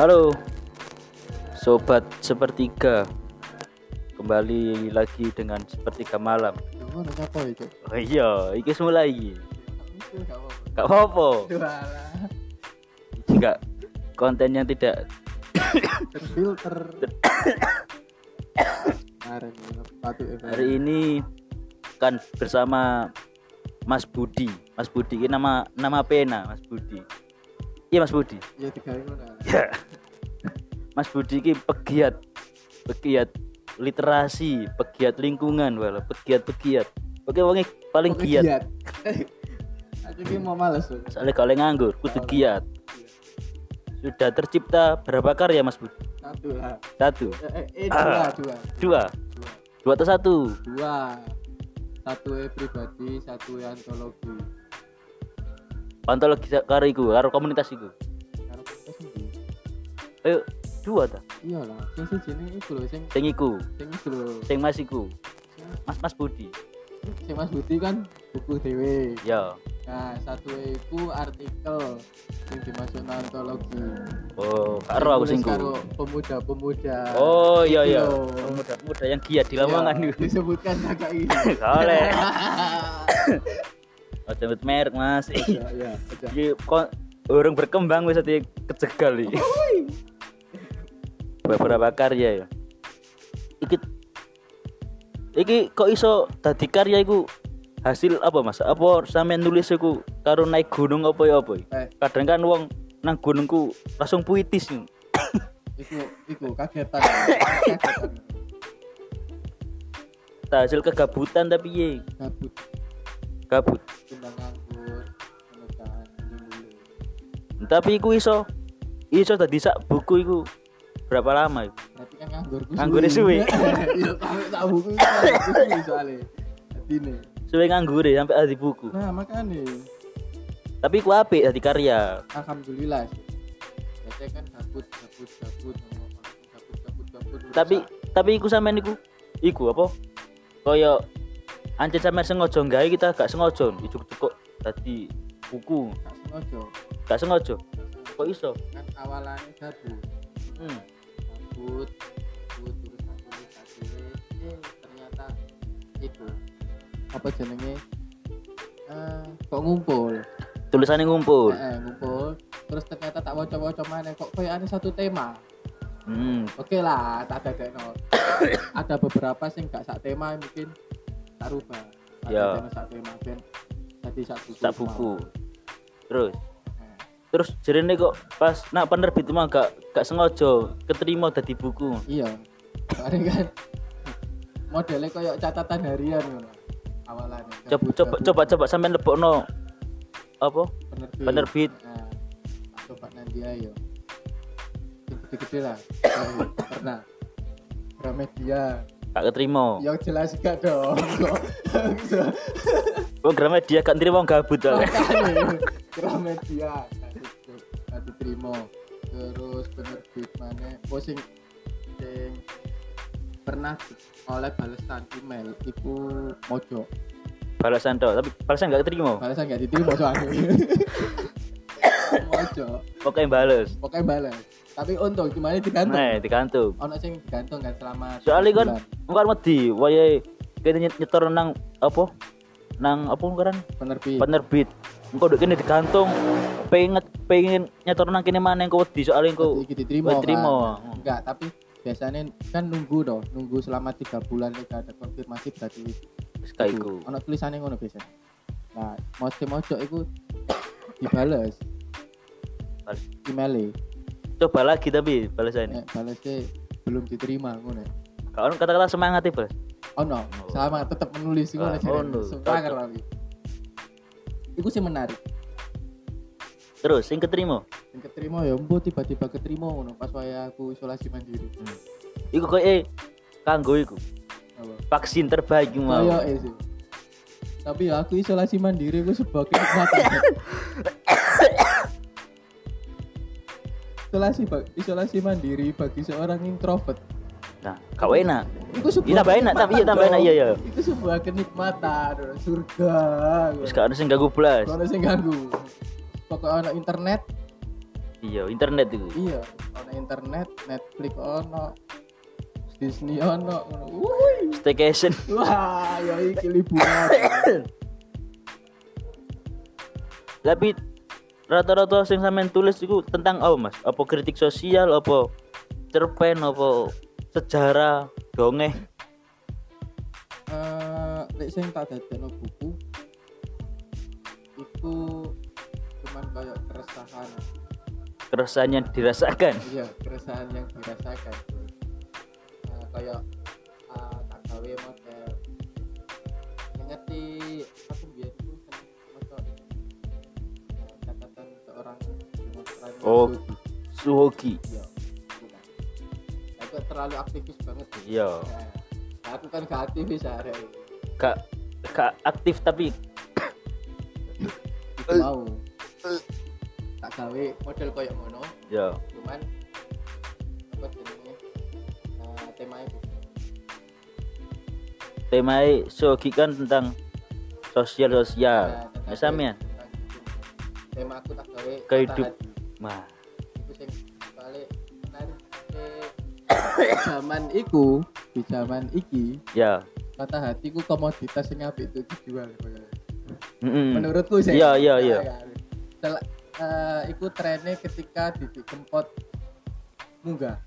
Halo. Sobat Sepertiga. Kembali lagi dengan Sepertiga Malam. Ngono nyapa itu? Oh iya, iki Itu gak apa-apa. Gak konten yang tidak Terfilter. Sepatu Hari ini kan bersama Mas Budi. Mas Budi ini nama nama pena Mas Budi Iya Mas Budi Ya tiga ngono. Ya. Mas Budi ini pegiat pegiat literasi, pegiat lingkungan, walau pegiat-pegiat. Oke, wonge paling giat. giat. Aku ini mau males tuh. Soalnya kalau nganggur, kudu giat. Sudah tercipta berapa karya Mas Budi? Satu lah. Satu, Eh, eh, eh, dua, dua. dua, Dua. dua atau satu? Dua. Satu e pribadi, satu e antologi. Antologi karo iku, karo komunitas iku. Karo sendiri. Ayo, dua ta? Iya lah. Sing siji ini iku lho, sing Sing iku, sing iku lho. sing Mas iku. Mas Mas Budi. Sing Mas Budi kan buku dewe. Ya. Nah, satu iku artikel sing dimasuk antologi. Oh, karo aku sing karo pemuda-pemuda. Oh iya iya. Iya. Muda-muda yang giat di lamongan Iya, iku. Disebutkan kakak ini. Oleh. Oh, sebut merek Mas. Ya, ya. aja. Iki kok urung berkembang wis ati kecegal iki. Beberapa karya ya. Iki Iki kok iso dadi karya iku hasil apa Mas? Apa sampean nulis iku karo naik gunung apa ya apa? Eh, Kadang kan wong nang gunungku langsung puitis. iku iku kagetan. kagetan. hasil kegabutan tapi ye Gabut timbang nganggur dulu. Tapi iku iso iso dadi sak buku iku berapa lama iku? Berarti kan nganggur ku Nganggure suwe. Iya, tak buku soalnya. Dine. Suwe nganggur ya sampai dadi buku. Nah, makanya Tapi iku apik dadi karya. alhamdulillah sih. Biasanya kan gabut, gabut, ngomong, gabut, gabut, gabut. Tapi tapi iku sampean iku iku apa? Kaya ancen sampean sengaja gawe kita gak sengaja ijuk-ijuk kok dadi buku. gak sengaja. Gak sengaja. Kok iso? Kan awalannya gabut. Hmm. gabut gabut terus aku eh ternyata itu apa jenenge eh kok ngumpul Tulisannya ngumpul. eh, ngumpul terus ternyata tak wocok-wocok mana kok kayak ada satu tema Hmm. oke lah tak ada ada beberapa sing gak sak tema mungkin tak Ya. jadi sak buku Sak buku. Terus? Eh, terus jerene kok pas nak penerbit mah gak gak sengaja keterima dadi buku. iya. Soalnya kan modelnya kayak catatan harian ngono. Awalannya Coba coba coba coba sampean lebokno apa? penerbit, Penerbit. Nah, coba nanti ayo Yang gede-gede lah. Pernah. Gramedia Gak keterima. yang jelas gak dong Oh, Gramedia gak wong gabut. Makanya, Gramedia gak diterima terus penerbit mana oh sing sing pernah oleh balasan email itu mojo Balasan tok, tapi balasan gak keterima. balasan gak diterima soalnya Oke, bales. pokoknya balas tapi untung gimana digantung Nah, digantung. ono sing digantung kan selama Soalnya kan sebulan. bukan wedi, wayahe kene nyet- nyetor nang apa? Nang apa kan penerbit penerbit. Engko ndek kene digantung pengen pengen nyetor nang kene mana engko wedi soalnya engko iki diterima diterima. kan. enggak tapi biasanya kan nunggu dong nunggu selama tiga bulan nih ada konfirmasi berarti wis kayak iku. ono tulisannya ngono biasanya nah mojo mojo itu dibales Bales. emailnya Coba lagi tapi balasannya. nek balesnya belum diterima ngono Kalau kata-kata semangat ya, Bos. oh no sama tetap menulis ngono Ah, jadi ono. semangat lagi itu sih menarik Terus sing keterima. yang keterima ya embo tiba-tiba keterima ngono pas waya aku isolasi mandiri Iku koyo eh kanggo iku. apa Vaksin terbaik mau. Kayak eh sih. Tapi ya aku isolasi mandiri gue sebagai. isolasi isolasi mandiri bagi seorang introvert. Nah, kau enak. Itu sebuah Iya tambah enak, tapi iya tambah enak iya ya. Itu sebuah kenikmatan, surga. Wis gak ada sing ganggu blas. Kalau sing ganggu. Pokoknya anak internet, iya internet itu iya ono internet Netflix ono Disney ono. Wuih. staycation wah ya iki liburan tapi rata-rata sing sampean tulis itu tentang apa mas? Apa kritik sosial apa cerpen apa sejarah dongeng? Eh lek sing tak dadekno buku itu cuman kayak keresahan. Keresahan yang dirasakan? Iya keresahan yang dirasakan. Eh, kayak ah, tak gawe model. Ngerti Oh. Yahudi. suhogi iya. Aku terlalu aktivis banget sih. iya. Nah, aku kan gak aktivis hari gak gak aktif tapi itu mau. Tak gawe model kayak ngono. Ya. Cuman apa jenenge eh, temanya temanya suhogi kan tentang sosial sosial Nah, ya? sampean tentang itu. tema aku tak gawe. Kehidup- patah hati. Mah. Iku sing paling menarik Eh, zaman iku di zaman iki ya. patah hatiku komoditas sing apik itu dijual Mm-mm. menurutku sih. Iya, iya, iya. Sel- eh, iku trennya ketika Didi Kempot munggah.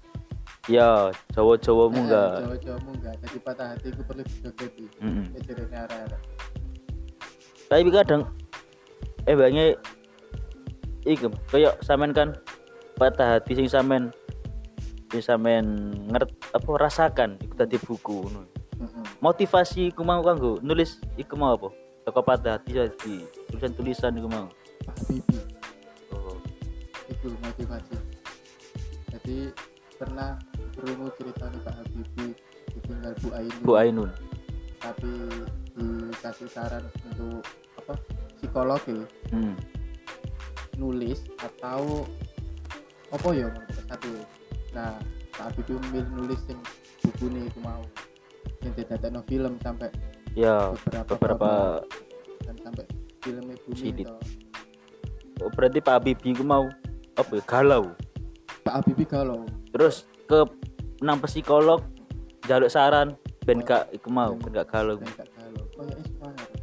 Ya Jawa-Jawa Eh, munggah. Jawa-Jawa munggah. Jadi patah hatiku perlu dijogeti Mm-mm. Ejerene arah-arah. Tapi kadang eh banyak iku kayak sampean kan patah hati sing sampean sing sampean ngert apa rasakan iku tadi buku ngono. Motivasi iku mau kanggo nulis iku mau apa? Toko patah hati jadi tulisan-tulisan iku mau. Habibie oh. itu motivasi. Jadi pernah berumur cerita nih Pak Habibie ditinggal Bu Aini Bu Ainun. Tapi dikasih saran untuk apa psikologi hmm. Nulis atau apa ya satu nah Pak Habibie memilih nulis yang buku nih itu mau. Yang tidak ada film sampai ya beberapa beberapa tahun. Dan sampai filmnya bumi oh, berarti Pak Habibie iku mau apa ya, galau. Pak Habibie galau. Terus ke nang psikolog jaluk saran ben gak iku mau ben gak galau. dan gak galau. Kayak inspire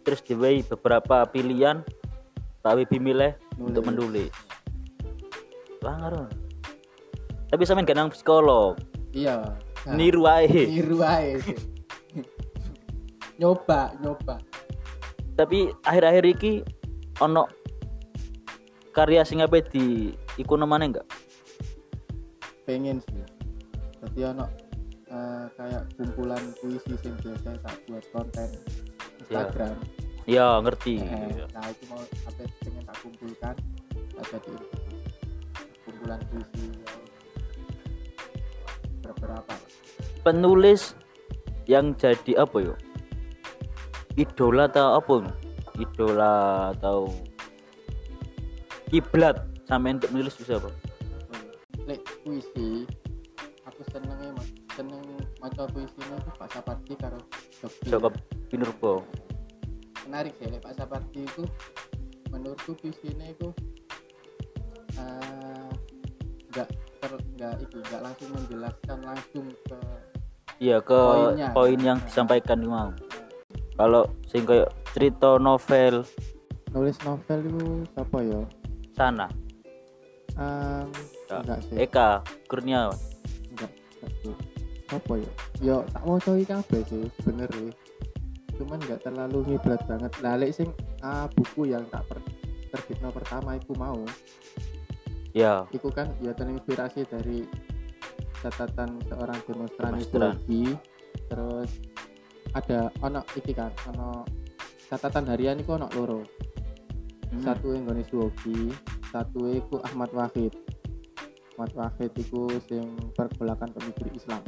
terus diwehi beberapa pilihan Pak Habibie milih untuk menulis lah ngaruh tapi sampean gak nang psikolog. Iya. Nah, niru ae. Niru ae nyoba nyoba. Tapi akhir-akhir iki ono karya sing apa di iku enggak? Pengen sih jadi ono eh, kayak kumpulan puisi yang biasa tak buat konten. Instagram ya ngerti. Eh, nah itu mau apa pengen tak kumpulkan tak jadi kumpulan puisi yang beberapa penulis yang jadi apa yo? Idola atau apa idola atau kiblat sampai untuk menulis bisa apa? Lek puisi aku senengnya mas seneng maca puisi itu Pak Sapardi karo Joko Pinurbo menarik sih lek. Pak Sapardi itu menurutku puisinya itu eh, nggak ter nggak itu nggak langsung menjelaskan langsung ke iya ke Poinnya. poin yang disampaikan mau kalau sing kayak cerita novel. Nulis novel itu siapa ya? Sana. Em, Ya. enggak sih. Eka Kurniawan. Enggak enggak sih. Apa ya? Yo tak mau coba kabeh sih sebenarnya cuman nggak terlalu ngiblat banget. Lek sing ah, buku yang tak per, terbitno pertama itu mau. Ya. Itu kan ya terinspirasi dari catatan seorang demonstran ideologi. Terus ada ono iki kan ono catatan harian itu ono loro. Hmm. satu yang Goni Suwogi satu itu Ahmad Wahid. Ahmad Wahid itu sing pergolakan pemikir Islam.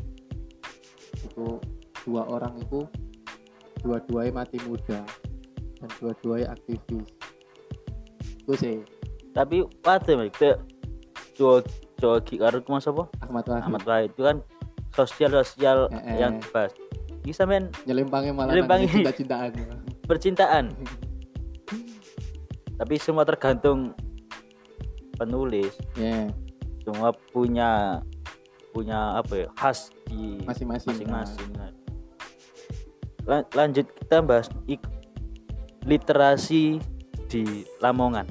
Itu dua orang itu dua-duanya mati muda dan dua-duanya aktivis. Itu sih. Tapi ke Jawa Jawa Ki karo ku Mas apa? Ahmad Wahid. Ahmad Wahid. Itu kan sosial sosial Eh, eh. yang dibahas ini sampean nyelimpangnya malah Nyelimpangnya. nangis cinta-cintaan. percintaan. Tapi semua tergantung penulis. Ya semua punya punya apa ya khas di masing-masing masing-masing Lan- lanjut kita bahas literasi di Lamongan.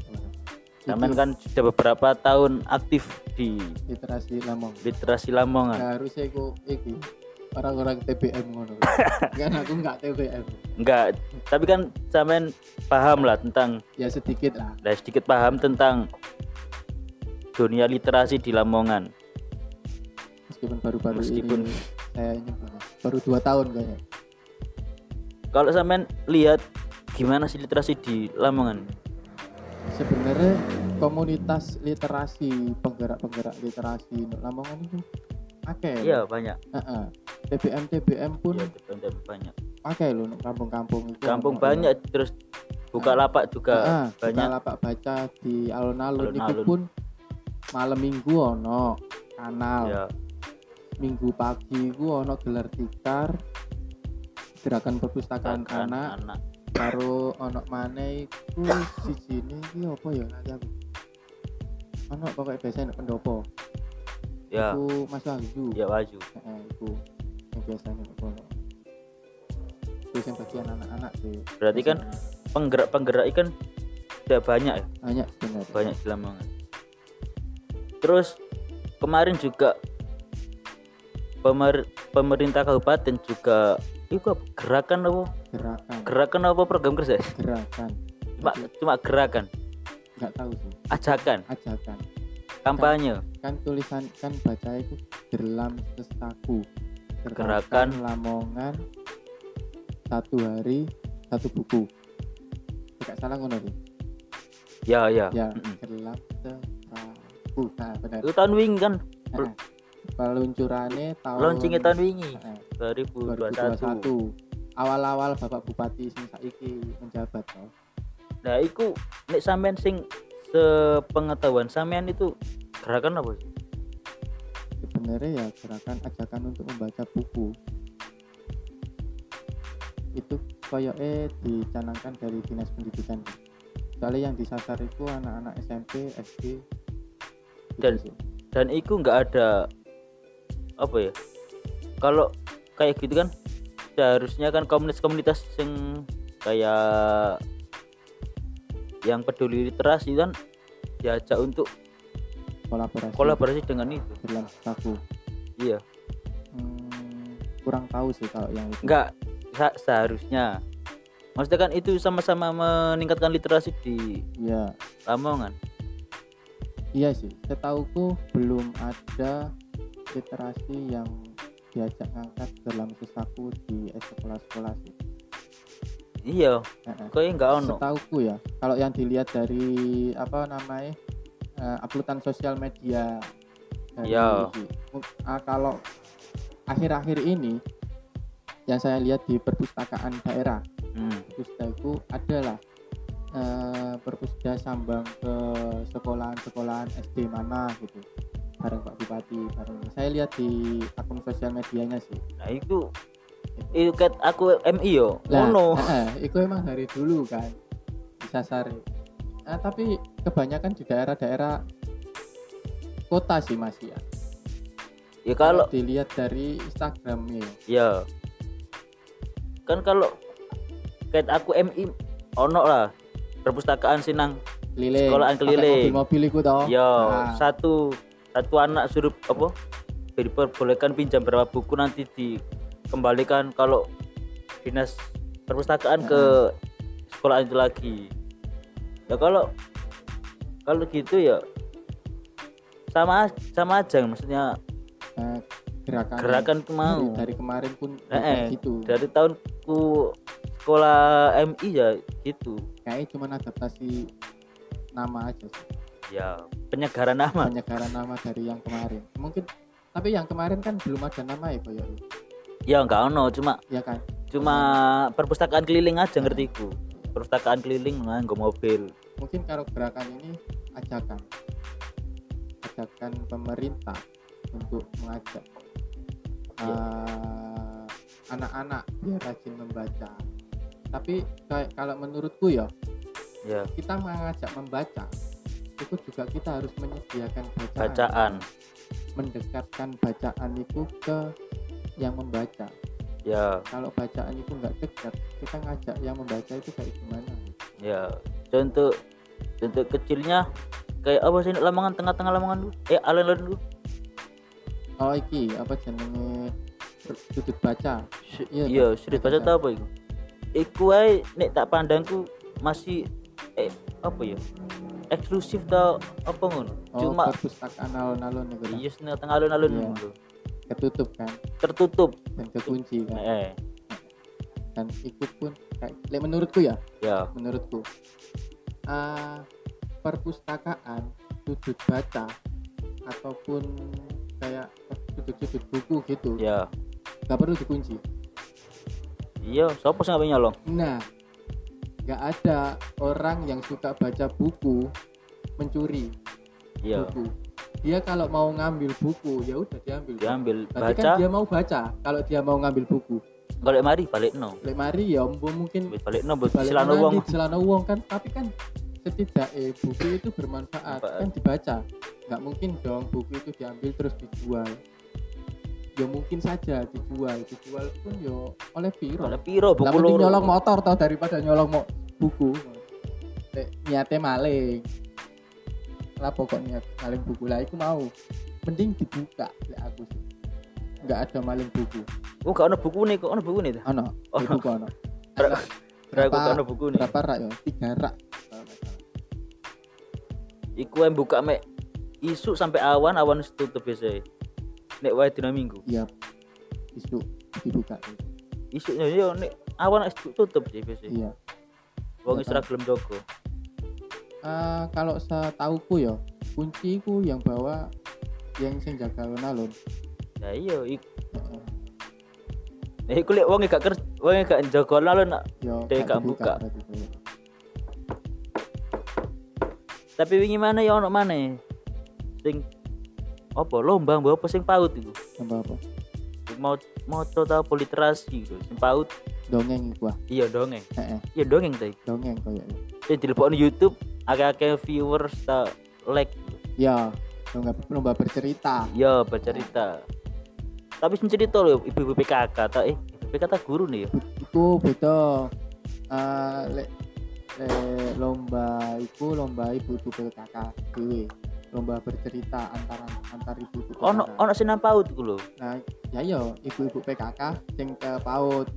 Iki kan sudah beberapa tahun aktif di literasi lamong literasi Lamongan. Nah, harusnya aku iki orang-orang TBM ngono. Kan aku nggak TBM enggak tapi kan Samen paham lah tentang ya sedikit lah. Lah sedikit paham tentang dunia literasi di Lamongan. Meskipun baru-baru Meskipun- ini saya baru dua tahun kayaknya kalau Samen lihat gimana sih literasi di Lamongan? Sebenarnya komunitas literasi penggerak-penggerak literasi untuk Lamongan itu pakai iya banyak. Heeh. TBM TBM pun iya betul banyak. Pakai loh kampung-kampung itu. Kampung banyak terus buka lapak juga Heeh, buka banyak. lapak baca di alun-alun. Itu pun malam minggu ono kanal. Ya minggu pagi ku ono gelar tikar gerakan perpustakaan anak. Anak. Karo ono maneh iku siji ini iki apa ya nanti aku ono pokoknya biasanya nek pendopo. Ya. Iku Mas Wahyu. Ya waju Heeh, iku yang biasanya nek kono itu yang bagian anak-anak sih. Berarti kan penggerak-penggerak ikan tidak banyak ya? Banyak benar. Banyak di Lamongan terus kemarin juga pemer- pemerintah kabupaten juga itu apa? gerakan apa? Gerakan. Gerakan apa program kerja? Gerakan. Cuma cuma gerakan? Nggak tahu sih. Ajakan? Ajakan. Kampanye? Kan tulisan kan baca itu gerlam sestaku. Gerakan. Lamongan satu hari satu buku. Tidak salah ngono sih ya ya. Ya Mm-mm. gerlam sestaku. Nah benar. Itu tahun wingi kan? Heeh. Peluncurannya tahun launchingnya tahun wingi Heeh, 2021 2021 awal-awal bapak bupati sing saiki menjabat toh. nah itu nek sampean sing sepengetahuan sampean itu gerakan apa sih? Sebenarnya ya gerakan ajakan untuk membaca buku. Itu koyoke dicanangkan dari dinas pendidikan. Soalnya yang disasar itu anak-anak SMP SD gitu Dan- sih. dan itu nggak ada apa ya kalau kayak gitu kan seharusnya kan komunitas-komunitas yang kayak yang peduli literasi kan diajak untuk kolaborasi. kolaborasi dengan itu. Satu iya. Hmm, kurang tahu sih kalau yang itu. Nggak se- seharusnya. Maksudnya kan itu sama-sama meningkatkan literasi di iya. Lamongan. Iya sih setauku belum ada literasi yang diajak ngangkat dalam sesaku di sekolah-sekolah sih. Iya. Heeh. kayaknya nggak ono? Setauku ya kalau yang dilihat dari apa namanya eh, uploadan sosial media Ya. Mu- ah, kalau akhir-akhir ini yang saya lihat di perpustakaan daerah Hmm, perpustakaku adalah eh, perpustakaan sambang ke sekolahan-sekolahan SD mana gitu bareng Pak Bupati bareng. Saya lihat di akun sosial medianya sih. Nah itu itu kat aku MI yo Lah, ngono. eh, itu emang dari dulu kan. Disasari. Nah, tapi kebanyakan di daerah-daerah kota sih mas ya. ya kalau dilihat dari Instagramnya, ya. Kan kalau kayak aku MI ono lah. Perpustakaan sinang. Keliling, Sekolahan keliling. mobil-mobil itu toh. ya Nah, satu satu anak suruh apa diperbolehkan pinjam berapa buku nanti dikembalikan kalau dinas perpustakaan ke sekolah itu lagi. Ya kalau kalau gitu ya sama sama aja maksudnya eh, gerakan, gerakan itu mau. dari, kemarin pun Eh, eh, gitu. dari tahunku sekolah MI ya gitu. Kayaknya cuma adaptasi nama aja sih. Ya penyegaran nama Penyegaran nama dari yang kemarin. Mungkin tapi yang kemarin kan belum ada nama ya koyo. ya enggak ono cuma Ya kan? cuma perpustakaan keliling aja ngertiku perpustakaan keliling nganggo mobil mungkin kalau gerakan ini ajakan ajakan pemerintah untuk mengajak Ya. eh, anak-anak biar rajin membaca tapi kayak kalau menurutku ya ya kita mengajak membaca itu juga kita harus menyediakan bacaan, bacaan. Mendekatkan bacaan itu ke yang membaca. Ya. Kalau bacaan itu nggak dekat kita ngajak yang membaca itu kayak gimana? Ya. Contoh contoh kecilnya kayak apa sih lamangan tengah-tengah lamangan dulu? Eh alun-alun dulu. Oh iki apa jenenge? Sudut baca. Iya, iya sudah tak baca tau apa itu? Iku ae nek tak pandangku masih eh apa ya eksklusif tau apa ngono? Oh cuma perpustakaan alun-alun itu kan. iya setengah tengah alun-alun. Iya. ngono. ketutup kan? Tertutup. Dan kekunci kan? Eh. Dan itu pun kayak menurutku ya? Ya. Menurutku. Ah, perpustakaan sudut baca ataupun kayak sudut-sudut buku gitu ya. nggak perlu dikunci. Iya siapa sih nyolong nah nggak ada orang yang suka baca buku mencuri iya. buku. Dia kalau mau ngambil buku ya udah diambil. Diambil Berarti baca. kan dia mau baca kalau dia mau ngambil buku. Balik mari balik no. Lek mari ya mungkin balik no balik nanti uang di celana uang kan? Tapi kan setidaknya buku itu bermanfaat Bermanfaat. kan dibaca. Nggak mungkin dong buku itu diambil terus dijual ya mungkin saja dijual. Dijual pun yo oleh piro? Oleh piro? Buku loro. nyolong motor tau daripada nyolong mo buku. Lek niatnya maling. Lah pokok niat maling buku. Lah itu mau. Mending dibuka. Lek aku sih. Nggak ada maling buku. Oh gak ada buku nih kok. Ada buku nih ono. Oh. di buku Ono. berapa ada buku nih berapa rak ya tiga rak. Iku yang buka mek isu sampai awan awan tutup biasa nek wae dina minggu. Iya. Isu dibuka isu yo nek awan wis tutup sih biasa. Iya. Wong Iya, isra gelem jaga. Eh, kalau setauku ya kunciku yang bawa yang sing jaga alun-alun. Ya iya iku. Nah, iku lek wong gak kerja wong gak jaga lalu nak yo Dek, gak buka. tuh. tapi wingi mana ya ono mana sing apa? Lomba mbak apa sing paut iku tambah apa? Mau mau tau apa literasi gitu sing paut. Dongeng ah iya dongeng. Heeh, iya dongeng tadi. Dongeng koyo sing dilebokno YouTube akeh-akeh viewers ta like. Ya lomba lomba bercerita. Iya bercerita. Tapi sing cerita lho ibu-ibu PKK ta eh PKK ta guru nih ya? Itu beda. Eh, lek lek lomba iku lomba ibu ibu PKK dewe lomba bercerita antara antar ibu ibu ono ono nang paut lho? Nah ya yo ibu ibu PKK sing ke PAUD.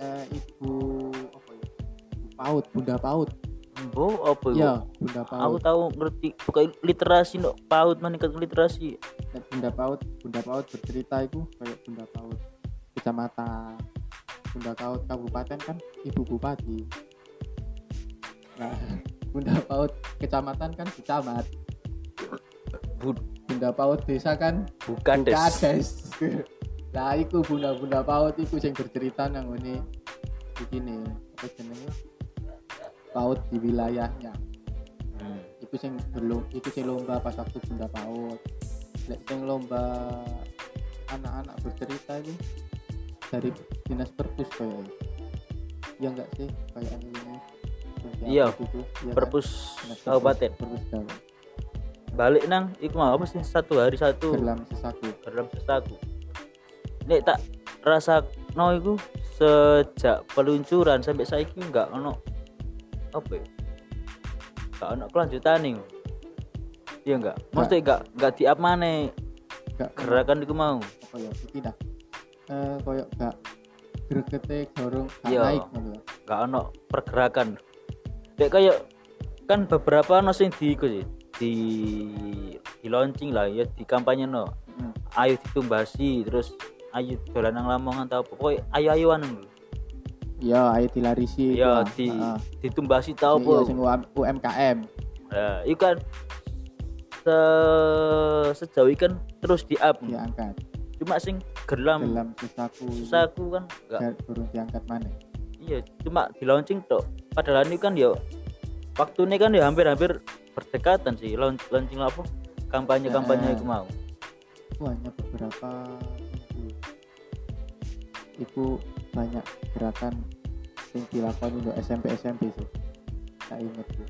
Eh, ibu apa ya? Ibu PAUD bunda PAUD. Oh, apa ya bunda Aku PAUD tahu ngerti pokoknya literasi no paut mana literasi. Bunda PAUD bunda PAUD bercerita itu kayak bunda PAUD. Kecamatan bunda PAUD kabupaten kan ibu bupati. Nah bunda PAUD kecamatan kan kecamat Bunda PAUD desa kan Bukan des. nah iku bunda-bunda PAUD iku sing bercerita nang ngene begini apa jenenge PAUD di wilayahnya Hmm. itu sing belum itu sing lomba pas waktu bunda PAUD lek sing lomba anak-anak bercerita itu dari dinas perpus kayak ya enggak sih kayak ini Iya, iya kan? Perpus kabupaten. perpus Jawa. Balik nang iku mau apa sih satu hari satu Gerlam sesaku dalam sesaku. Nek tak rasa no iku sejak peluncuran sampai saiki enggak ono apa ya? Enggak ono kelanjutan nih. Iya enggak? Maksudnya enggak enggak di up mana enggak gerakan iku mau. apa ya iki dah eh koyo gak gregete gorong Iya. naik Enggak ono pergerakan. Kayak kayak kan beberapa no sing di iku sih di di launching lah ya di kampanye no. Hmm. ayo ditumbasi terus ayo dolan nang lamongan tau pokoknya ayo ayoan dulu iya ayo dilarisi ya di Heeh. ditumbasi tau Iya, UM- UMKM nah, itu kan se sejauh ikan terus di up diangkat. Cuma sing gerlam. Dalam sesaku susahku kan enggak gak turun diangkat mana iya cuma di launching tok. Padahal ini kan ya waktu ini kan ya hampir-hampir berdekatan sih launch launching apa kampanye kampanye Nah. itu mau. Itu hanya beberapa itu. Banyak gerakan yang dilakukan untuk SMP SMP sih. Tak inget tuh.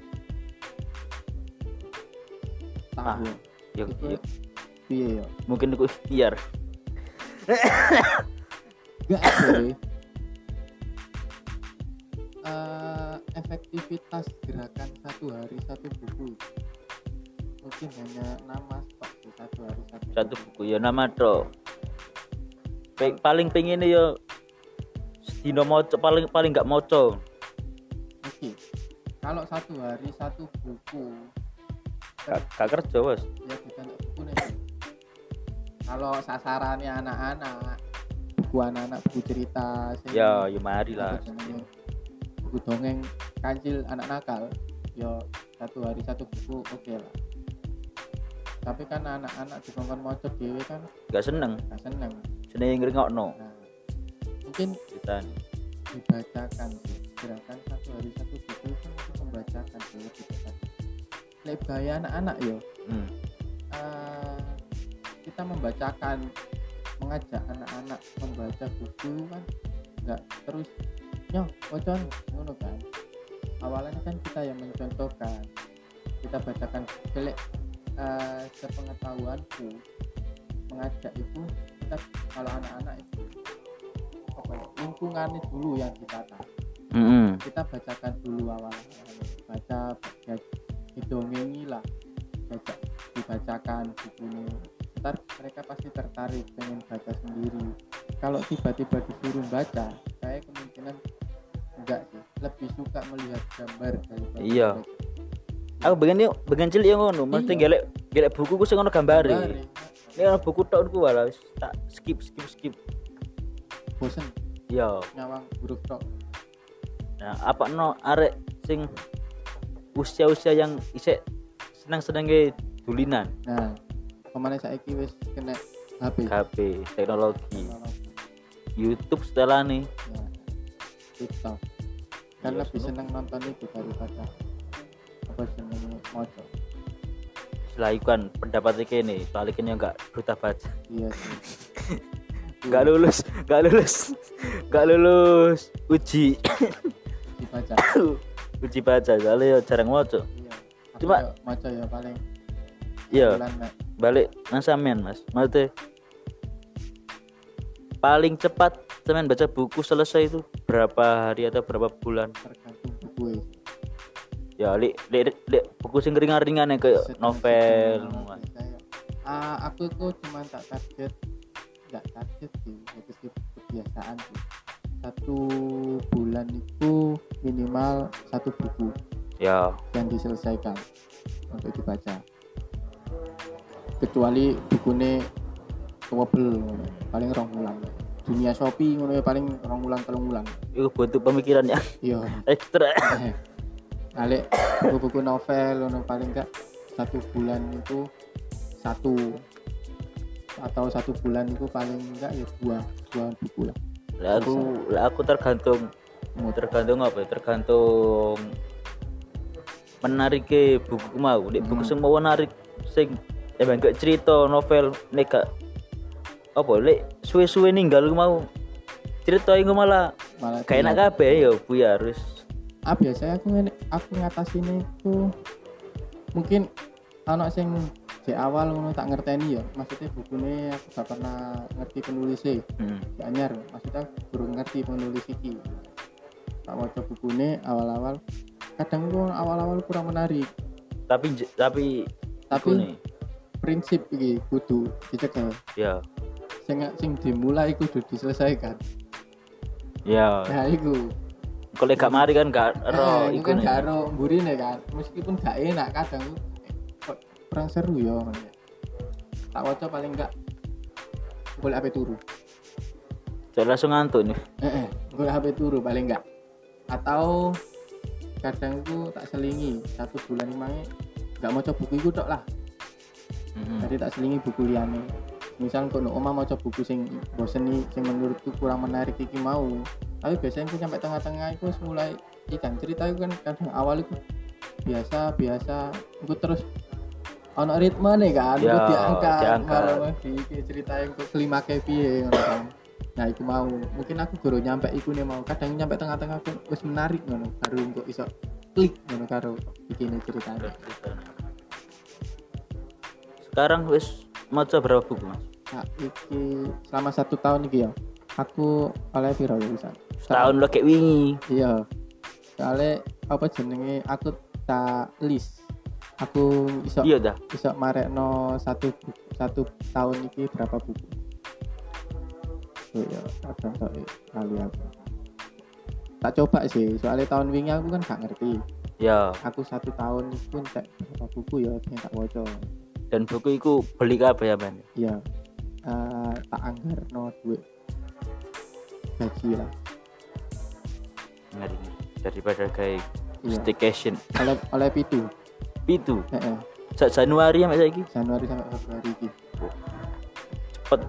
Tahu Yo, Iku yo, piye yo? Mungkin aku gak ada Eh, efektivitas gerakan satu hari satu buku. Mungkin hanya nama pak satu hari satu satu buku ya nama to Pe- paling pengen yo sedino moco paling paling nggak moco. Oke. Kalau satu hari satu buku. Gak, gak kerja bos. Ya nggak buku nih kalau sasarannya anak-anak buku anak-anak buku cerita ya ya mari lah buku dongeng kancil anak nakal yo satu hari satu buku oke lah. Tapi kan anak-anak dikongkon moco dewe kan gak seneng. Gak seneng. Seneng ngrungokno nah mungkin ceritanya dibacakan sih gerakan satu hari satu buku itu untuk membacakan tepat Lek gaya anak-anak yo. Hmm. eh, kita membacakan mengajak anak-anak membaca buku kan nggak terus nyo wocon ngono kan? Awalnya kan kita yang mencontohkan. Kita bacakan jelek eh, sepengetahuanku mengajak itu kita kalau anak-anak itu apa ya, lingkungannya dulu yang ditata Mm-mm. kita bacakan dulu awal baca baca didongengi lah baca dibacakan bukunya. Ntar mereka pasti tertarik pengen baca sendiri. Kalau tiba-tiba disuruh baca saya kemungkinan sih lebih suka melihat gambar daripada Iya. aku pengen yuk pengen cilik yang ngono mesti Iya. gelek gelek buku ku sing gambare Gambare, ini ono buku tok ku walah wis tak skip skip skip. Bosen. Ya nyawang huruf tok. Nah apa no arek sing usia-usia yang isek senang-senangnya dulinan? Nah ke mana saya wis kena HP HP teknologi. Teknologi. YouTube setelah nih ya, TikTok kan Iya, lebih seneng. seneng nonton itu daripada apa jenenge moco setelah itu kan pendapatnya kene soalnya kene enggak duta baca iya enggak lulus enggak lulus enggak lulus uji. Dibaca uji baca soalnya ya jarang moco iya Cuma- ya moco ya paling iya. balik nang sampean mas. Maksudnya paling cepat sampean baca buku selesai itu berapa hari atau berapa bulan? Tergantung buku ya. Li, li, li, buku sing ringan-ringan ya kayak novel kayak, ah, aku tuh cuma tak target nggak target sih itu sih kebiasaan sih. Satu bulan itu minimal satu buku ya. yang diselesaikan untuk dibaca. Kecuali bukunya kewebel ngono. paling rong bulan dunia Shopee ngono ya paling rong bulan telung bulan itu butuh pemikiran yang iya. Ekstra. Alik buku-buku novel ngono paling enggak satu bulan itu satu. Atau satu bulan itu paling enggak ya dua dua buku lah. Lah aku lah aku tergantung tergantung apa ya? tergantung menarik buku mau. Nek buku Hmm. mau menarik sing emang gak cerita novel nek apa lek suwe-suwe ninggal ku mau cerita iku malah malah gak enak kabeh ya bu ya harus. Ah biasanya aku ngene aku ngatasin itu mungkin anak sing di awal ngono tak ngerteni ya. Maksudnya bukunya aku gak pernah ngerti penulisnya hmm. gak anyar maksudnya belum ngerti penulis iki. Tak waca bukunya awal-awal. Kadang itu awal-awal kurang menarik. Tapi tapi tapi prinsip iki kudu dicegah. Ya sing sing dimulai kudu diselesaikan. Ya. Nah iku. Kalau gak mari kan gak ero eh, iku kan gak ero mburine kan. Meskipun gak enak kadang eh, kurang seru ya ya. tak waca paling enggak boleh HP turu. Jadi langsung ngantuk nih. Eh, eh boleh HP turu paling enggak atau kadang itu tak selingi satu bulan emangnya nggak mau coba buku itu tok lah. Mm-mm. jadi tak selingi buku liane misal kok no oma mau coba buku sing bosen nih sing menurutku kurang menarik iki mau. Tapi biasanya aku sampai tengah-tengah itu mulai ikan cerita itu kan kadang awal itu biasa biasa. Aku terus ono ritme nih kan Ya, aku diangkat. Diangkat. malah di iki cerita yang ke kelima kepi kan. Nah itu mau. Mungkin aku guru nyampe iku nih mau. Kadang nyampe tengah-tengah aku wis menarik ngono. Baru kok iso klik ngono karo bikin ceritanya. Sekarang wis maca berapa buku mas Nah, iki selama satu tahun iki ya. Aku oleh piro ya bisa. setahun lo kayak wingi Iya. Soalnya apa jenenge aku tak list. Aku iso iya dah iso marekno satu buku, satu tahun iki berapa buku. Oh ya, kadang tak kali aku. Tak coba sih, soalnya tahun wingi aku kan gak ngerti. ya Aku satu tahun pun tak berapa buku ya yang tak waca. dan buku itu beli kabeh ya men Iya. Eh, tak anggar no duit gaji lah. ngeri daripada kayak Iya. staycation Oleh oleh pitu. itu Heeh. Sa Januari mek saiki Januari sampai Februari iki. cepet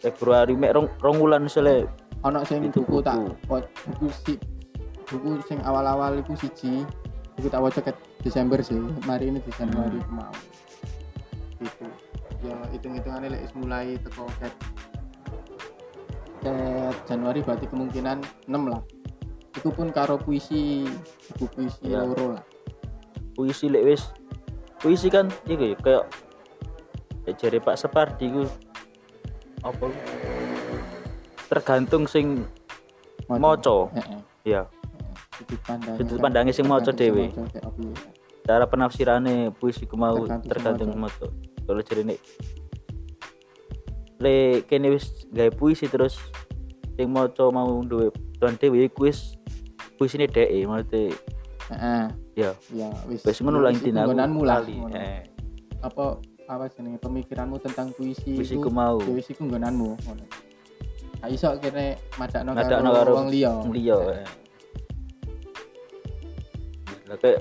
Februari mek rong, rong wulan misalnya Ono sing Itu buku, tak buku. buku si buku sing awal-awal iku siji. Iku tak waca ke Desember sih. Mari ini di Januari Hmm. mau. Gitu. Ya hitung-hitungannya lek mulai teko ket ket Januari berarti kemungkinan 6 lah. Itu pun karo puisi buku puisi Iya. loro lah. puisi lek wis puisi kan iku ya kayak kayak jari Pak Separdi ku apa tergantung sing maca Heeh. ya Sudut pandang. Sudut pandangnya sing. Kayak apa ya. cara penafsirane puisi ku mau Tergantung tergantung maca kalau jadi nek le kene wis gawe puisi terus sing maca mau duwe tuan dhewe iku wis puisine dhek maksudnya Heeh. ya Ya wis. wis ngono lah Wis intine aku lali. Eh, apa apa jenenge pemikiranmu tentang puisi puisi ku mau ya wis iku nggonanmu ngono. Gak iso kene madakno Madakno karo wong liya. liya eh. Lah kayak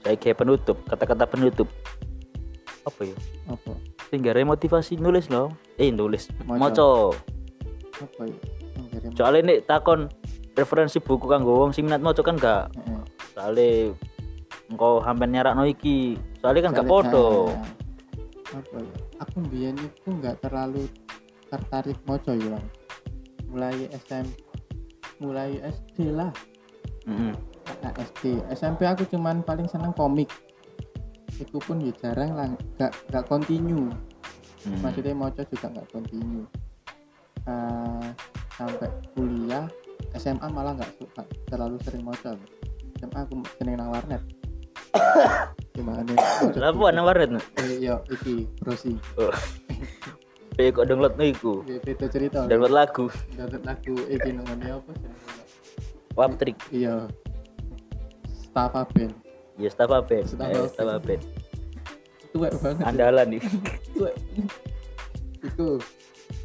saya kayak penutup kata-kata penutup apa ya Apa? sing motivasi nulis loh eh nulis Maca. Apa ya? Soalnya nek takon referensi buku kanggo wong sing minat maca kan gak Heeh. soalnya engkau hampir nyarakno iki soalnya kan gak podo Nah, apa ya? Aku mbiyen itu nggak terlalu tertarik maca ya. Mulai SM mulai SD lah. Heeh. Nah, SD, SMP aku cuman paling seneng komik. Itu pun ya jarang lah, gak gak continue. Hmm. maksudnya moco juga nggak continue. Eh, sampai kuliah SMA malah nggak suka terlalu sering moco SMA aku seneng nang warnet. Gimana nih apa nang warnet eh, yo iki prosi Kayak kok download no iku? Beda cerita. Download lagu. Download lagu iki namanya apa sih? Waptrik. Iya. Stava Band ya staff apa? Staff eh, tuwek banget. Andalan nih. Tuwek. Itu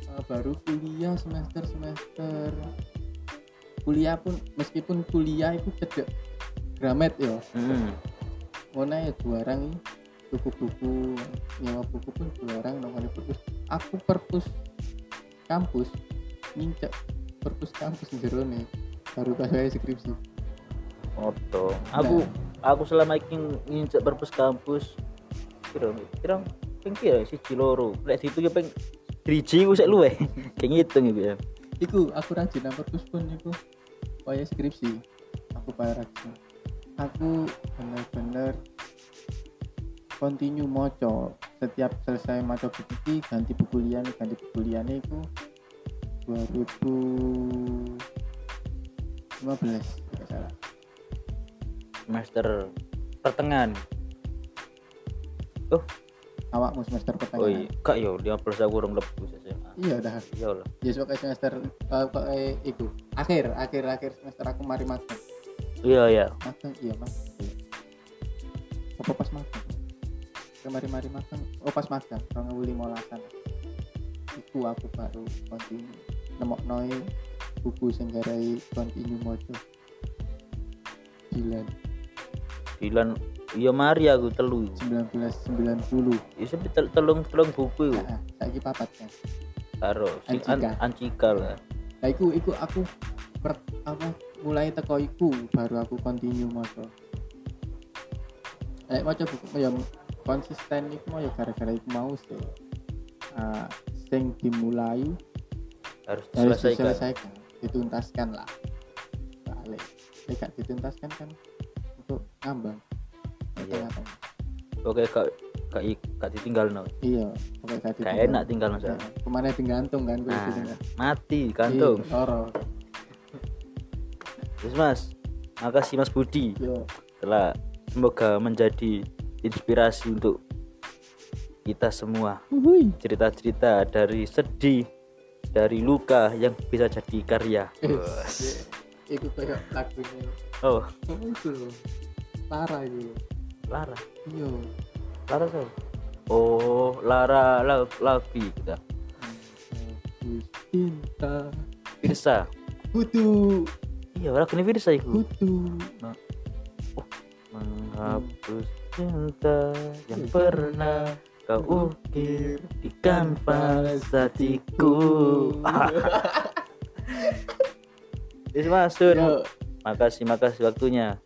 eh, baru kuliah semester semester kuliah pun meskipun kuliah itu cedek gramet ya Hmm. mana ya juarang ini. Buku-buku nyewa buku pun juarang nomornya perpus. Aku perpus kampus ngincek perpus kampus jero nih baru pas saya skripsi. Oto. Aku aku selama ini nginjak perpus kampus. Kira kira ping kira siji loro. Lek ditu ya ping driji ku sik luwe. Kayak ngitung iku ya. iku aku rajin nang perpus pun iku kaya skripsi aku bayar rajin aku bener-bener continue moco setiap selesai maca buku ganti buku lian ganti buku lian itu 2015 tidak salah Semester pertengahan. awakmu semester Oh pertengahan iya, kak yo 15 aku urung lebu SMA. iya dah. Iya lah. ya pokoknya semester eh, pokoknya itu akhir akhir akhir semester aku mari magang Iya ya. magang iya mas. Apa pas magang kemarin mari magang oh pas magang orang nguli molasan iku aku baru continue. Nemok noi buku sing garai continue mojo. Dilan Dilan iya mari aku telu. 1990 Ya sampe tel- telung telung buku nah, saiki papat kan Karo si An- Ancika. Ancika lah. nah iku iku aku per, apa mulai teko iku baru aku continue mojo eh mojo buku ya konsisten iku mau ya gara-gara iku mau sih Ah, sing dimulai Harus harus diselesaikan. diselesaikan dituntaskan lah balik tidak dituntaskan kan untuk ngambang Iya. Oke gak i- gak ditinggal no? Iya pokoknya gak gak enak tinggal. Mas. Ya, ke mana digantung kan nah, mati gantung. Iya, Terus mas makasih mas Budi. Yo telah semoga menjadi inspirasi untuk kita semua. Cerita-cerita dari sedih dari luka yang bisa jadi karya. Eh, Iku kayak lagunya oh. Itu? Lara itu. Lara? Iya. Lara siapa? oh Lara La- Lavi kita. Cinta. Firsa. Kutu. Iya lagu ini Firsa itu. Kutu. Menghapus cinta yang pernah kau ukir di kanvas hatiku. Kasih Yo, makasih makasih waktunya